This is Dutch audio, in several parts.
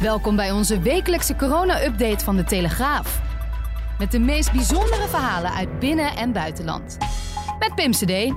Welkom bij onze wekelijkse corona-update van de Telegraaf. Met de meest bijzondere verhalen uit binnen- en buitenland. Met Pim CD.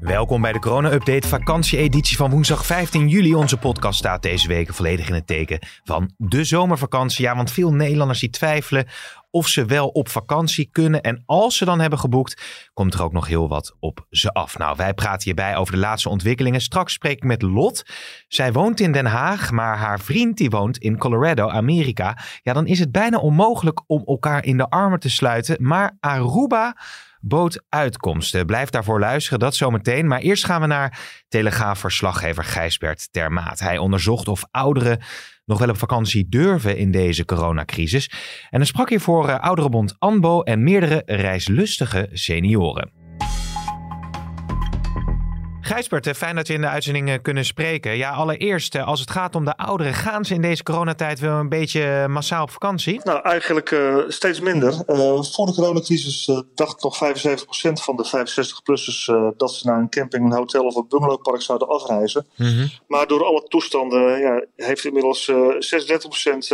Welkom bij de corona-update vakantie-editie van woensdag 15 juli. Onze podcast staat deze week volledig in het teken van de zomervakantie. Ja, want veel Nederlanders die twijfelen of ze wel op vakantie kunnen. En als ze dan hebben geboekt, komt er ook nog heel wat op ze af. Nou, wij praten hierbij over de laatste ontwikkelingen. Straks spreek ik met Lot. Zij woont in Den Haag, maar haar vriend die woont in Colorado, Amerika. Ja, dan is het bijna onmogelijk om elkaar in de armen te sluiten. Maar Aruba bood uitkomsten. Blijf daarvoor luisteren, dat zometeen. Maar eerst gaan we naar Telegraaf-verslaggever Gijsbert Termaat. Hij onderzocht of ouderen nog wel op vakantie durven in deze coronacrisis. En hij sprak hier voor uh, Ouderenbond ANBO en meerdere reislustige senioren. Gijsbert, fijn dat we in de uitzending eh, kunnen spreken. Ja, allereerst, eh, als het gaat om de ouderen, gaan ze in deze coronatijd wel een beetje massaal op vakantie? Nou, eigenlijk uh, steeds minder. Uh, voor de coronacrisis uh, dacht nog 75% van de 65-plussers dat ze naar een camping, een hotel of een bungalowpark zouden afreizen. Mm -hmm. Maar door alle toestanden ja, heeft inmiddels 36%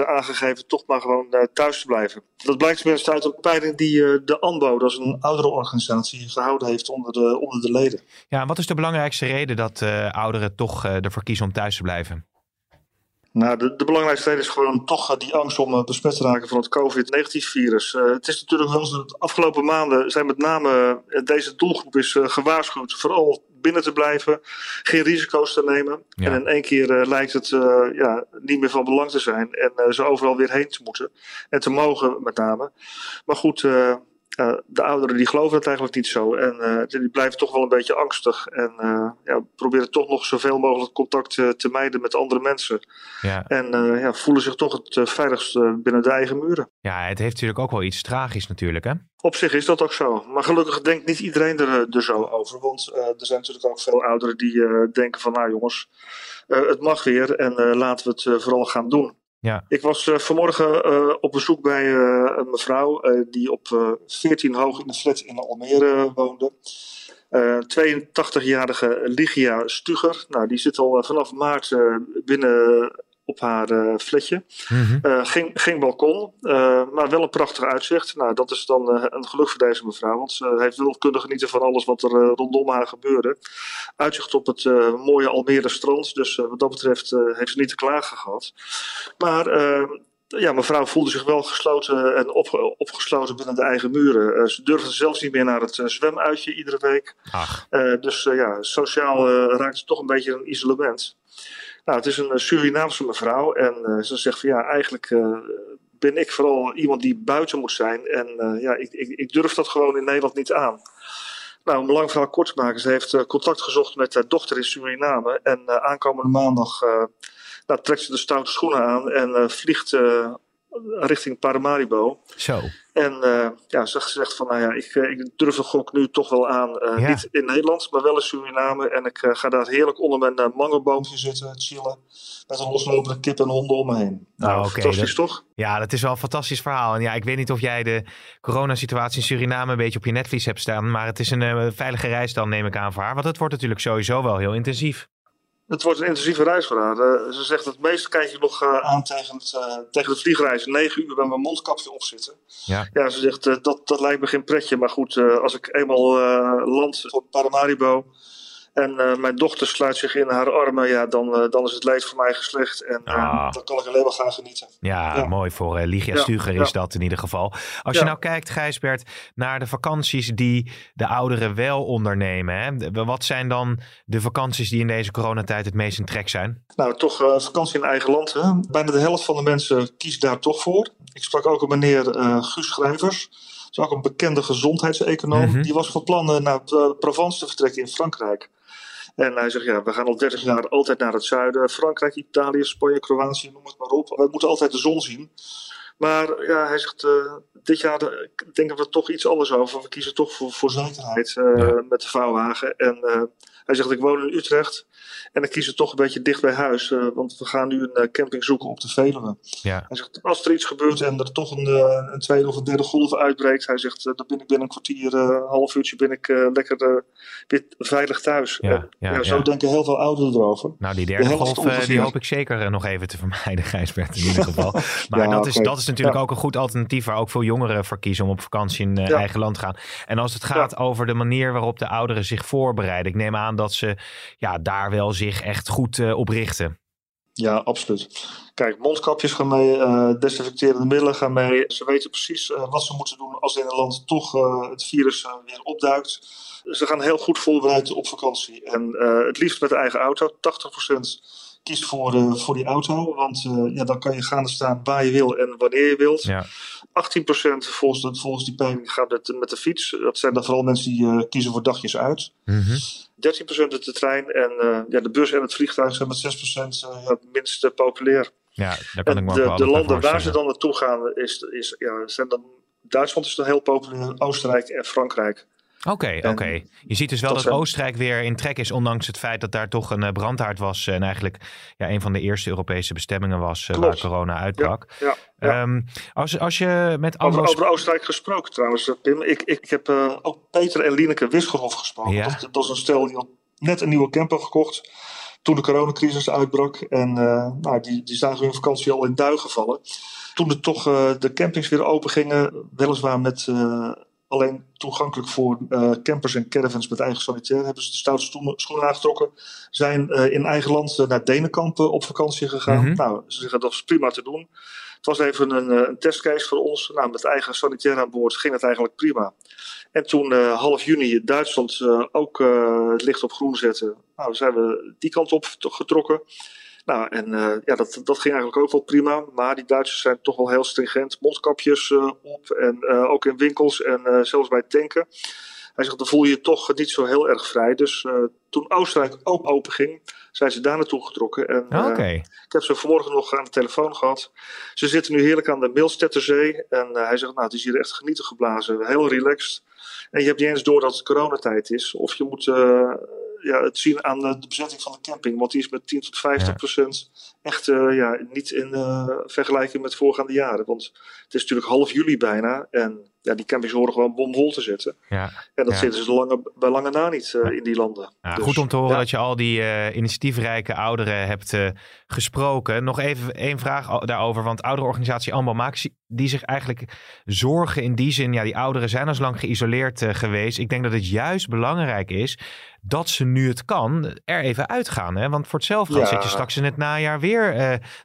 aangegeven toch maar gewoon thuis te blijven. Dat blijkt tenminste uit een peiling die de ANBO, dat is een oudere organisatie, gehouden heeft onder de, onder de leden. Ja, wat is de belangrijkste reden dat uh, ouderen toch uh, ervoor kiezen om thuis te blijven? Nou, de, de, belangrijkste reden is gewoon toch uh, die angst om besmet te raken van het COVID-19-virus. het is natuurlijk de afgelopen maanden zijn met name deze doelgroep is gewaarschuwd. Vooral binnen te blijven, geen risico's te nemen. Ja. En in één keer lijkt het ja, niet meer van belang te zijn en ze overal weer heen te moeten. En te mogen met name. Maar goed... Uh, de ouderen die geloven het eigenlijk niet zo. En uh, die blijven toch wel een beetje angstig. En uh, ja, proberen toch nog zoveel mogelijk contact te mijden met andere mensen. Ja. En ja, voelen zich toch het veiligst binnen de eigen muren. Ja, het heeft natuurlijk ook wel iets tragisch natuurlijk hè? Op zich is dat ook zo. Maar gelukkig denkt niet iedereen er, er zo over. Want er zijn natuurlijk ook veel ouderen die denken van nou jongens, het mag weer en laten we het vooral gaan doen. Ja. Ik was uh, vanmorgen uh, op bezoek bij uh, een mevrouw die op 14 hoog in de flat in Almere woonde. 82-jarige Ligia Stuger. Nou, die zit al vanaf maart binnen op haar uh, flatje. Mm -hmm. geen, geen balkon, uh, maar wel een prachtig uitzicht. Nou, dat is dan een geluk voor deze mevrouw, want ze heeft wel kunnen genieten van alles wat er rondom haar gebeurde. Uitzicht op het mooie Almere strand, dus wat dat betreft heeft ze niet te klagen gehad. Maar ja, mevrouw voelde zich wel gesloten en op, opgesloten binnen de eigen muren. Uh, ze durfde zelfs niet meer naar het uh, zwemuitje iedere week. Uh, dus ja, sociaal raakte ze toch een beetje een isolement. Nou, het is een Surinaamse mevrouw en ze zegt van ja, eigenlijk ben ik vooral iemand die buiten moet zijn. En ja, ik, ik, ik, durf dat gewoon in Nederland niet aan. Nou, om lang verhaal kort te maken, ze heeft contact gezocht met haar dochter in Suriname. En aankomende maandag nou, trekt ze de stoute schoenen aan en vliegt richting Paramaribo. Zo. En uh, ja, ze zegt van, nou ja, ik, ik durf de gok nu toch wel aan. Uh, ja. Niet in Nederland, maar wel in Suriname. En ik uh, ga daar heerlijk onder mijn uh, zitten, chillen. Met een loslopende kip en honden om me heen. Nou, nou okay, fantastisch dat, toch? Ja, dat is wel een fantastisch verhaal. En ja, ik weet niet of jij de coronasituatie in Suriname een beetje op je netvlies hebt staan. Maar het is een veilige reis dan, neem ik aan voor haar. Want het wordt natuurlijk sowieso wel heel intensief. Het wordt een intensieve reis voor haar. Uh, ze zegt het meeste kijk je nog uh, aan tegen, het, uh, tegen de vliegreis. Negen uur bij mijn mondkapje opzitten. Ja. ja, ze zegt dat, dat lijkt me geen pretje. Maar goed, als ik eenmaal land op Paramaribo en uh, mijn dochter sluit zich in haar armen. Ja, dan, uh, dan is het leed voor mij geslecht. En uh, ah. dan kan ik alleen maar gaan genieten. Ja, ja. mooi voor Ligia ja, Stuger is dat in ieder geval. Als je nou kijkt, Gijsbert, naar de vakanties die de ouderen wel ondernemen. Hè? Wat zijn dan de vakanties die in deze coronatijd het meest in trek zijn? Nou, toch vakantie in eigen land. Hè? Bijna de helft van de mensen kiest daar toch voor. Ik sprak ook een meneer Guus Schrijvers. Dat is ook een bekende gezondheidseconoom. Mm -hmm. Die was van plan naar Provence te vertrekken in Frankrijk. En hij zegt, ja, we gaan al 30 jaar altijd naar het zuiden. Frankrijk, Italië, Spanje, Kroatië, noem het maar op. We moeten altijd de zon zien. Maar ja, hij zegt, uh, dit jaar denken we toch iets anders over. We kiezen toch voor, voor zekerheid uh, met de vouwwagen. En hij zegt, ik woon in Utrecht. En dan kiezen toch een beetje dicht bij huis. Uh, want we gaan nu een uh, camping zoeken op de Veluwe. Ja. Hij zegt, als er iets gebeurt en er toch een, uh, een tweede of een derde golf uitbreekt. Hij zegt, dan ben ik binnen een kwartier, een half uurtje ben ik lekker weer veilig thuis. Ja, ja, ja zo denken heel veel ouderen erover. Nou, die derde de golf die hoop ik zeker nog even te vermijden, Gijsbert, in ieder geval. Maar dat, is, dat is natuurlijk ook een goed alternatief waar ook veel jongeren voor kiezen om op vakantie in eigen land te gaan. En als het gaat over de manier waarop de ouderen zich voorbereiden. Ik neem aan dat ze ja, daar wel zich echt goed uh, op richten. Ja, absoluut. Kijk, mondkapjes gaan mee, uh, desinfecterende middelen gaan mee. Ze weten precies uh, wat ze moeten doen als in een land toch het virus weer opduikt. Ze gaan heel goed voorbereid op vakantie. En het liefst met de eigen auto. 80% kiest voor, uh, voor die auto. Want uh, ja, dan kan je gaande staan waar je wil en wanneer je wilt. Ja. 18% volgens, de, volgens die peiling gaat met, met de fiets. Dat zijn dan vooral mensen die uh, kiezen voor dagjes uit. Mm -hmm. 13% met de trein. En ja, de bus en het vliegtuig zijn met 6% het minst populair. Ja, daar kan en ik me de, de landen waar ze dan naartoe gaan, is, is, ja, zijn dan, Duitsland is dan heel populair, Oostenrijk en Frankrijk. Oké, okay, oké. Okay. Je ziet dus wel dat, Oostenrijk weer in trek is, ondanks het feit dat daar toch een uh, brandhaard was. En eigenlijk ja, een van de eerste Europese bestemmingen was uh, waar corona uitbrak. Ja, ja, ja. Um, als, als je met over, over Oostenrijk gesproken trouwens, Pim. Ik, ik, ik heb uh, ook Peter en Lineke Wisgerhof gesproken. Dat, dat is een stel die had net een nieuwe camper gekocht toen de coronacrisis uitbrak. En nou, die, die zagen hun vakantie al in duigen vallen. Toen er toch de campings weer open gingen, weliswaar met alleen toegankelijk voor uh, campers en caravans met eigen sanitair. Hebben ze de stoute schoenen aangetrokken. Zijn uh, in eigen land uh, naar Denenkamp op vakantie gegaan. Mhm. Nou, ze zeggen dat is prima te doen. Het was even een, een testcase voor ons. Nou, met eigen sanitair aan boord ging het eigenlijk prima. En toen half juni Duitsland ook het licht op groen zette. Nou, zijn we die kant op getrokken. Nou, en uh, ja, dat, dat ging eigenlijk ook wel prima. Maar die Duitsers zijn toch wel heel stringent. Mondkapjes uh, op en uh, ook in winkels en zelfs bij tanken. Hij zegt, dan voel je je toch niet zo heel erg vrij. Dus toen Oostenrijk ook open ging, zijn ze daar naartoe getrokken. En, okay. ik heb ze vanmorgen nog aan de telefoon gehad. Ze zitten nu heerlijk aan de Milstetterzee. En hij zegt, nou, het is hier echt genieten geblazen. Heel relaxed. En je hebt niet eens door dat het coronatijd is. Of je moet ja, het zien aan de, de, bezetting van de camping. Want die is met 10 tot 50 ja. procent echt uh, ja, niet in uh, vergelijking met voorgaande jaren. Want het is natuurlijk half juli bijna. En ja, die campings horen gewoon bomvol te zitten. Ja. En dat ja. zitten ze lange, bij lange na niet uh, in die landen. Ja, dus, goed om te horen dat je al die initiatiefrijke ouderen hebt gesproken. Nog even één vraag daarover. Want ouderenorganisatie Ambo Max, die zich eigenlijk zorgen in die zin. Ja, die ouderen zijn al lang geïsoleerd geweest. Ik denk dat het juist belangrijk is dat ze nu het kan er even uitgaan. Hè? Want voor hetzelfde ja. zit je straks in het najaar weer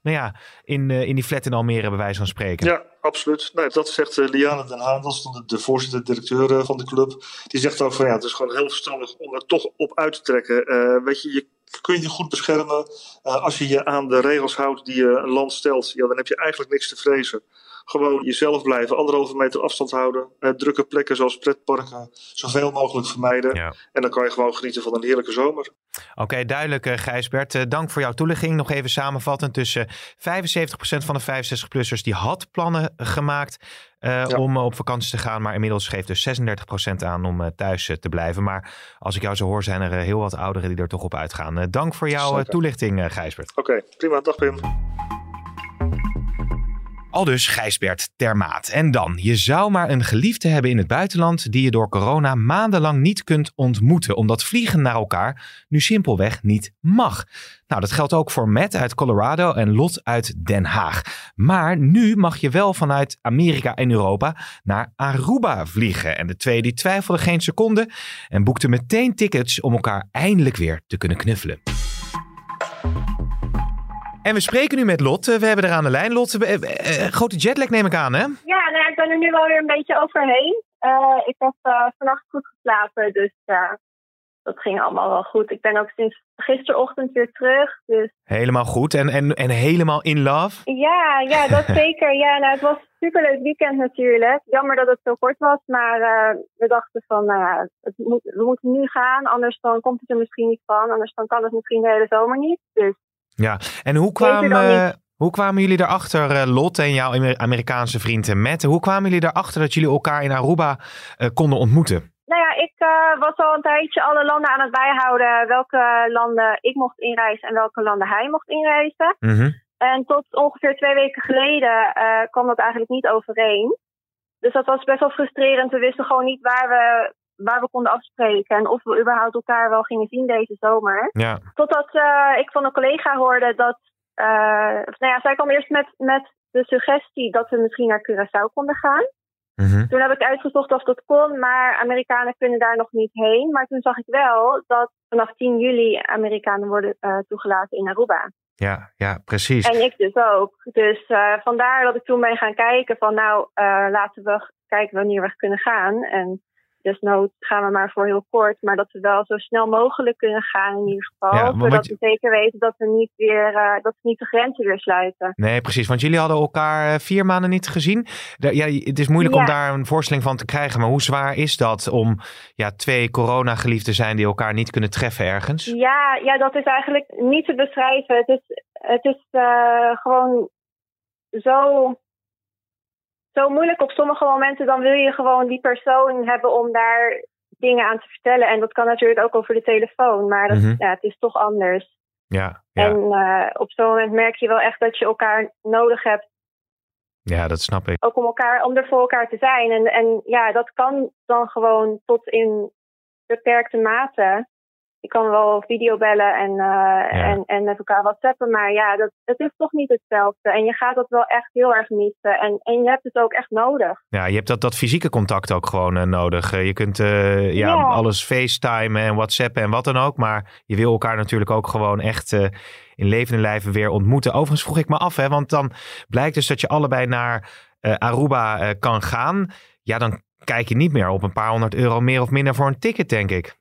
nou ja, in, in die flat in Almere bij wijze van spreken. Ja, absoluut. Nee, dat zegt uh, Liane Den Haan, dat is de, de voorzitter-directeur van de club. Die zegt ook van ja, het is gewoon heel verstandig om er toch op uit te trekken. weet je, je kun je goed beschermen als je je aan de regels houdt die je een land stelt. Ja, dan heb je eigenlijk niks te vrezen gewoon jezelf blijven, anderhalve meter afstand houden, drukke plekken zoals pretparken zoveel mogelijk vermijden. Ja. En dan kan je gewoon genieten van een heerlijke zomer. Oké, okay, duidelijk uh, Gijsbert. Uh, dank voor jouw toelichting. Nog even samenvattend tussen 75% van de 65-plussers die had plannen gemaakt ja. om op vakantie te gaan. Maar inmiddels geeft dus 36% aan om thuis te blijven. Maar als ik jou zo hoor, zijn er heel wat ouderen die er toch op uitgaan. dank voor jouw toelichting, Gijsbert. Oké, okay, prima. Dag Pim. Aldus Gijsbert Termaat. En dan, je zou maar een geliefde hebben in het buitenland die je door corona maandenlang niet kunt ontmoeten, omdat vliegen naar elkaar nu simpelweg niet mag. Nou, dat geldt ook voor Matt uit Colorado en Lot uit Den Haag. Maar nu mag je wel vanuit Amerika en Europa naar Aruba vliegen. En de twee die twijfelden geen seconde en boekten meteen tickets om elkaar eindelijk weer te kunnen knuffelen. En we spreken nu met Lot. We hebben er aan de lijn. Lot, uh, uh, grote jetlag neem ik aan, hè? Ja, nou, ik ben er nu wel weer een beetje overheen. Uh, ik heb vannacht goed geslapen, dus dat ging allemaal wel goed. Ik ben ook sinds gisterochtend weer terug. Dus... Helemaal goed en, en, en helemaal in love? Ja, ja dat zeker. Ja, nou, het was superleuk weekend natuurlijk. Jammer dat het zo kort was, maar uh, we dachten van, nou moet, we moeten nu gaan. Anders dan komt het er misschien niet van. Anders dan kan het misschien de hele zomer niet. Dus ja, en hoe kwamen, hoe kwamen jullie erachter, uh, Lot en jouw Amerikaanse vriend Matt, hoe kwamen jullie erachter dat jullie elkaar in Aruba uh, konden ontmoeten? Nou ja, ik uh, was al een tijdje alle landen aan het bijhouden. Welke landen ik mocht inreizen en welke landen hij mocht inreizen. Mm En tot ongeveer twee weken geleden uh, kwam dat eigenlijk niet overeen. Dus dat was best wel frustrerend. We wisten gewoon niet waar we, waar we konden afspreken. En of we überhaupt elkaar wel gingen zien deze zomer. Ja. Totdat uh, ik van een collega hoorde dat. nou ja, zij kwam eerst met, met de suggestie dat we misschien naar Curaçao konden gaan. Mm Toen heb ik uitgezocht of dat kon, maar Amerikanen kunnen daar nog niet heen. Maar toen zag ik wel dat vanaf 10 juli Amerikanen worden uh, toegelaten in Aruba. Ja, ja, precies. En ik dus ook. Dus uh, vandaar dat ik toen ben gaan kijken van nou, uh, laten we kijken wanneer we kunnen gaan. En desnoods gaan we maar voor heel kort, maar dat we wel zo snel mogelijk kunnen gaan in ieder geval. Ja, zodat je... we zeker weten dat we niet weer uh, dat we niet de grenzen weer sluiten. Nee, precies. Want jullie hadden elkaar uh, vier maanden niet gezien. Ja, het is moeilijk ja. om daar een voorstelling van te krijgen. Maar hoe zwaar is dat om ja, twee coronageliefden zijn die elkaar niet kunnen treffen ergens? Ja, ja dat is eigenlijk niet te beschrijven. Het is, het is uh, gewoon zo zo moeilijk op sommige momenten. Dan wil je gewoon die persoon hebben om daar dingen aan te vertellen. En dat kan natuurlijk ook over de telefoon. Maar dat, mm -hmm. ja, het is toch anders. Ja, ja. En uh, op zo'n moment merk je wel echt dat je elkaar nodig hebt. Ja, dat snap ik. Ook om, elkaar, om er voor elkaar te zijn. En, en ja, dat kan dan gewoon tot in beperkte mate. Je kan wel videobellen en, uh, ja. en, en met elkaar whatsappen. Maar ja, dat, het is toch niet hetzelfde. En je gaat dat wel echt heel erg missen. En, en je hebt het ook echt nodig. Ja, je hebt dat, dat fysieke contact ook gewoon uh, nodig. Uh, je kunt ja, ja, alles facetimen en whatsappen en wat dan ook. Maar je wil elkaar natuurlijk ook gewoon echt in levende lijven weer ontmoeten. Overigens vroeg ik me af, hè, want dan blijkt dus dat je allebei naar Aruba kan gaan. Ja, dan kijk je niet meer op een paar honderd euro meer of minder voor een ticket, denk ik.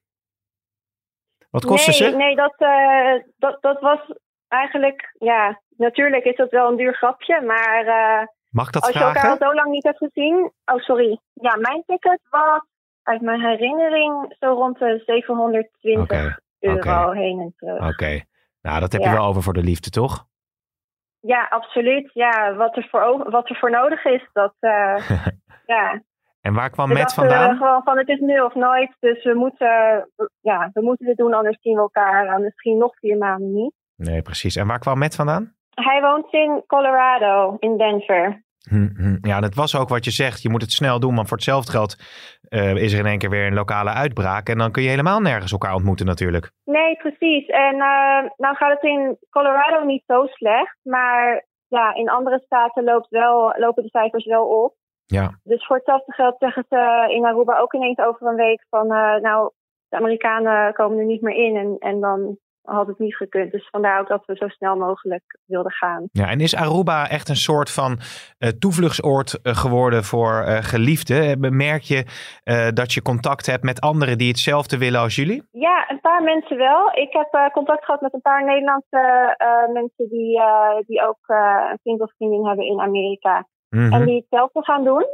Wat kostte nee, ze? Nee, dat, uh, dat, dat was eigenlijk, ja, natuurlijk is dat wel een duur grapje, maar uh, Mag dat als vragen? je elkaar al zo lang niet hebt gezien. Oh, sorry. Ja, mijn ticket was uit mijn herinnering zo rond de 720 okay. euro okay. heen en terug. Oké, okay. nou dat heb ja. je wel over voor de liefde, toch? Ja, absoluut. Ja, wat er voor, wat er voor nodig is, dat, uh, ja. En waar kwam Matt vandaan? gewoon van het is nu of nooit. Dus we moeten, ja, we moeten dit doen, anders zien we elkaar misschien nog vier maanden niet. Nee, precies. En waar kwam Matt vandaan? Hij woont in Colorado, in Denver. Hm, hm. Ja, dat was ook wat je zegt. Je moet het snel doen, want voor hetzelfde geld uh, is er in één keer weer een lokale uitbraak. En dan kun je helemaal nergens elkaar ontmoeten natuurlijk. Nee, precies. En uh, nou gaat het in Colorado niet zo slecht. Maar ja, in andere staten loopt wel, lopen de cijfers wel op. Ja. Dus voor hetzelfde geld zeggen ze in Aruba ook ineens over een week van, uh, nou, de Amerikanen komen er niet meer in en, en dan had het niet gekund. Dus vandaar ook dat we zo snel mogelijk wilden gaan. Ja, en is Aruba echt een soort van uh, toevluchtsoord uh, geworden voor uh, geliefden? Merk je dat je contact hebt met anderen die hetzelfde willen als jullie? Ja, een paar mensen wel. Ik heb contact gehad met een paar Nederlandse mensen die, die ook een vriend of vriendin hebben in Amerika. Mm -hmm. En die hetzelfde gaan doen.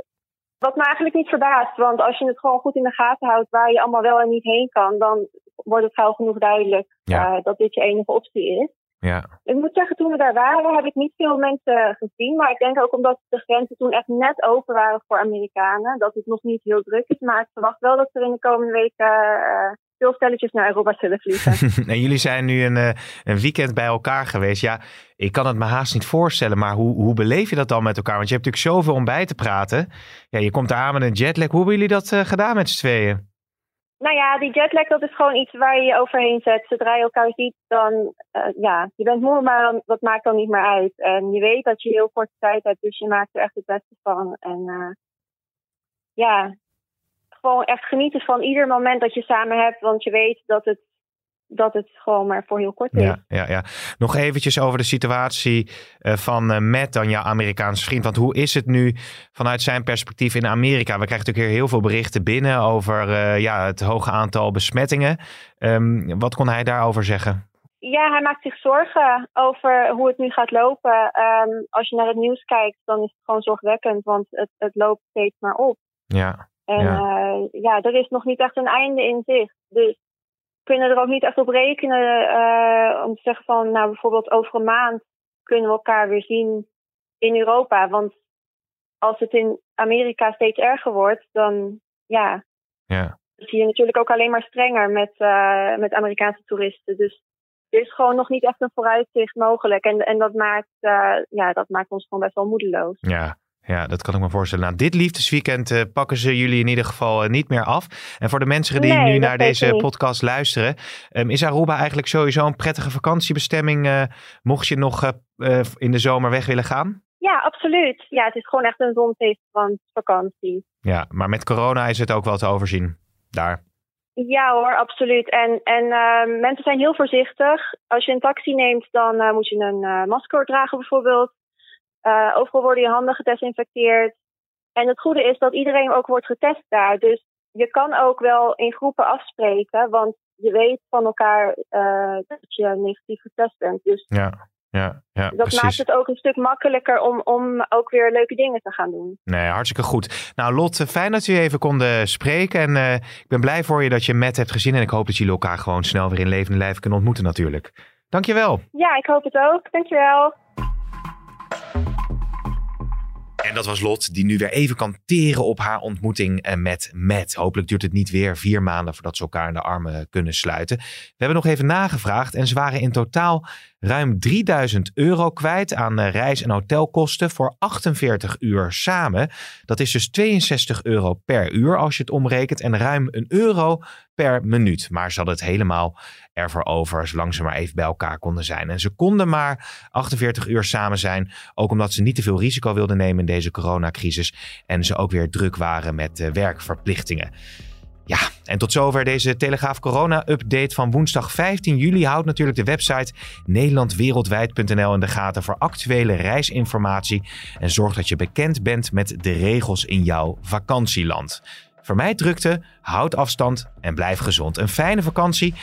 Wat me eigenlijk niet verbaast, want als je het gewoon goed in de gaten houdt waar je allemaal wel en niet heen kan, dan wordt het gauw genoeg duidelijk ja. uh, dat dit je enige optie is. Ja. Ik moet zeggen, toen we daar waren, heb ik niet veel mensen gezien. Maar ik denk ook omdat de grenzen toen echt net open waren voor Amerikanen, dat het nog niet heel druk is. Maar ik verwacht wel dat er in de komende weken uh, veel stelletjes naar Europa zullen vliegen. en jullie zijn nu een, uh, een weekend bij elkaar geweest. Ja, ik kan het me haast niet voorstellen, maar hoe, hoe beleef je dat dan met elkaar? Want je hebt natuurlijk zoveel om bij te praten. Ja, je komt aan met een jetlag. Hoe hebben jullie dat uh, gedaan met z'n tweeën? Nou ja, die jetlag dat is gewoon iets waar je je overheen zet. Zodra je elkaar ziet, dan uh, ja, je bent moe, maar dan, dat maakt dan niet meer uit. En je weet dat je heel korte tijd hebt, dus je maakt er echt het beste van. En uh, ja, gewoon echt genieten van ieder moment dat je samen hebt, want je weet dat het dat het gewoon maar voor heel kort is. Ja, ja, ja. Nog eventjes over de situatie uh, van uh, Matt, dan jouw Amerikaanse vriend. Want hoe is het nu vanuit zijn perspectief in Amerika? We krijgen natuurlijk hier heel veel berichten binnen over uh, ja, het hoge aantal besmettingen. Um, wat kon hij daarover zeggen? ja, hij maakt zich zorgen over hoe het nu gaat lopen. Ehm, als je naar het nieuws kijkt, dan is het gewoon zorgwekkend, want het, het loopt steeds maar op. Ja. En ja. Uh, ja, er is nog niet echt een einde in zicht. Dus kunnen er ook niet echt op rekenen uh, om te zeggen van, nou bijvoorbeeld over een maand kunnen we elkaar weer zien in Europa. Want als het in Amerika steeds erger wordt, dan ja, ja. zie je natuurlijk ook alleen maar strenger met, uh, met Amerikaanse toeristen. Dus er is gewoon nog niet echt een vooruitzicht mogelijk. En, en dat, maakt, ja, dat maakt ons gewoon best wel moedeloos. Ja. Ja, dat kan ik me voorstellen. Nou, dit liefdesweekend uh, pakken ze jullie in ieder geval uh, niet meer af. En voor de mensen die nee, nu naar deze podcast luisteren, um, is Aruba eigenlijk sowieso een prettige vakantiebestemming, uh, mocht je nog in de zomer weg willen gaan? Ja, absoluut. Ja, het is gewoon echt een zonfeestvakantie. Ja, maar met corona is het ook wel te overzien daar. Ja hoor, absoluut. En, en uh, mensen zijn heel voorzichtig. Als je een taxi neemt, dan moet je een masker dragen bijvoorbeeld. Uh, overal worden je handen gedesinfecteerd. En het goede is dat iedereen ook wordt getest daar. Dus je kan ook wel in groepen afspreken, want je weet van elkaar dat je negatief getest bent. Dus ja. Ja, ja, dat precies. maakt het ook een stuk makkelijker om, om ook weer leuke dingen te gaan doen. Nee, hartstikke goed. Nou, Lot, fijn dat we even konden spreken. En uh, ik ben blij voor je dat je Matt hebt gezien. En ik hoop dat jullie elkaar gewoon snel weer in levende lijf kunnen ontmoeten natuurlijk. Dankjewel. Ja, ik hoop het ook. Dankjewel. En dat was Lot, die nu weer even kan teren op haar ontmoeting met Matt. Hopelijk duurt het niet weer vier maanden voordat ze elkaar in de armen kunnen sluiten. We hebben nog even nagevraagd en ze waren in totaal ruim 3000 euro kwijt aan reis- en hotelkosten voor 48 uur samen. Dat is dus 62 euro per uur als je het omrekent en ruim een euro per minuut. Maar ze hadden het helemaal ervoor over, zolang ze maar even bij elkaar konden zijn. En ze konden maar 48 uur samen zijn, ook omdat ze niet te veel risico wilden nemen in deze coronacrisis en ze ook weer druk waren met uh, werkverplichtingen. Ja, en tot zover deze Telegraaf Corona-update van woensdag 15 juli. Houd natuurlijk de website nederlandwereldwijd.nl in de gaten voor actuele reisinformatie. En zorg dat je bekend bent met de regels in jouw vakantieland. Vermijd drukte, houd afstand en blijf gezond. Een fijne vakantie.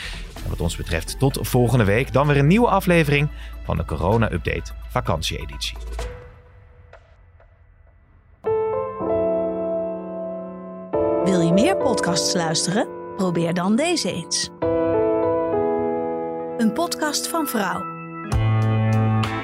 En wat ons betreft tot volgende week. Dan weer een nieuwe aflevering van de Corona-update vakantie-editie. Wil je meer podcasts luisteren? Probeer dan deze eens. Een podcast van Vrouw.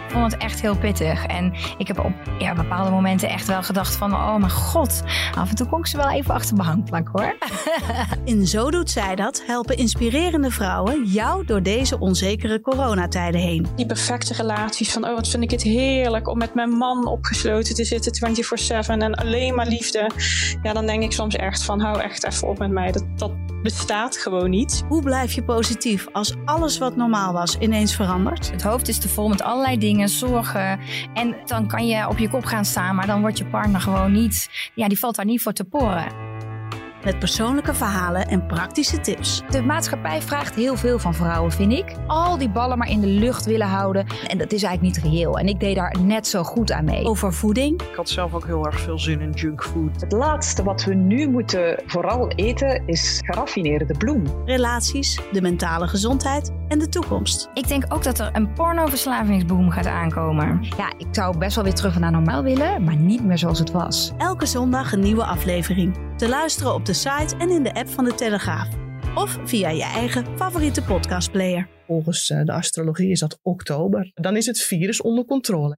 Ik vond het echt heel pittig. En ik heb op ja, bepaalde momenten echt wel gedacht van... oh mijn god, af en toe kon ik ze wel even achter mijn hangplank hoor. In Zo Doet Zij Dat helpen inspirerende vrouwen jou door deze onzekere coronatijden heen. Die perfecte relaties van... oh wat vind ik het heerlijk om met mijn man opgesloten te zitten 24-7... en alleen maar liefde. Ja, dan denk ik soms echt van hou echt even op met mij. Dat, dat bestaat gewoon niet. Hoe blijf je positief als alles wat normaal was ineens verandert? Het hoofd is te vol met allerlei dingen, zorgen. En dan kan je op je kop gaan staan, maar dan wordt je partner gewoon niet... Ja, die valt daar niet voor te poren. Met persoonlijke verhalen en praktische tips. De maatschappij vraagt heel veel van vrouwen, vind ik. Al die ballen maar in de lucht willen houden. En dat is eigenlijk niet reëel. En ik deed daar net zo goed aan mee. Over voeding. Ik had zelf ook heel erg veel zin in junkfood. Het laatste wat we nu moeten vooral eten is geraffineerde bloem. Relaties, de mentale gezondheid en de toekomst. Ik denk ook dat er een pornoverslavingsboom gaat aankomen. Ja, ik zou best wel weer terug naar normaal willen, maar niet meer zoals het was. Elke zondag een nieuwe aflevering. Te luisteren op de site en in de app van de Telegraaf. Of via je eigen favoriete podcastplayer. Volgens de astrologie is dat oktober. Dan is het virus onder controle.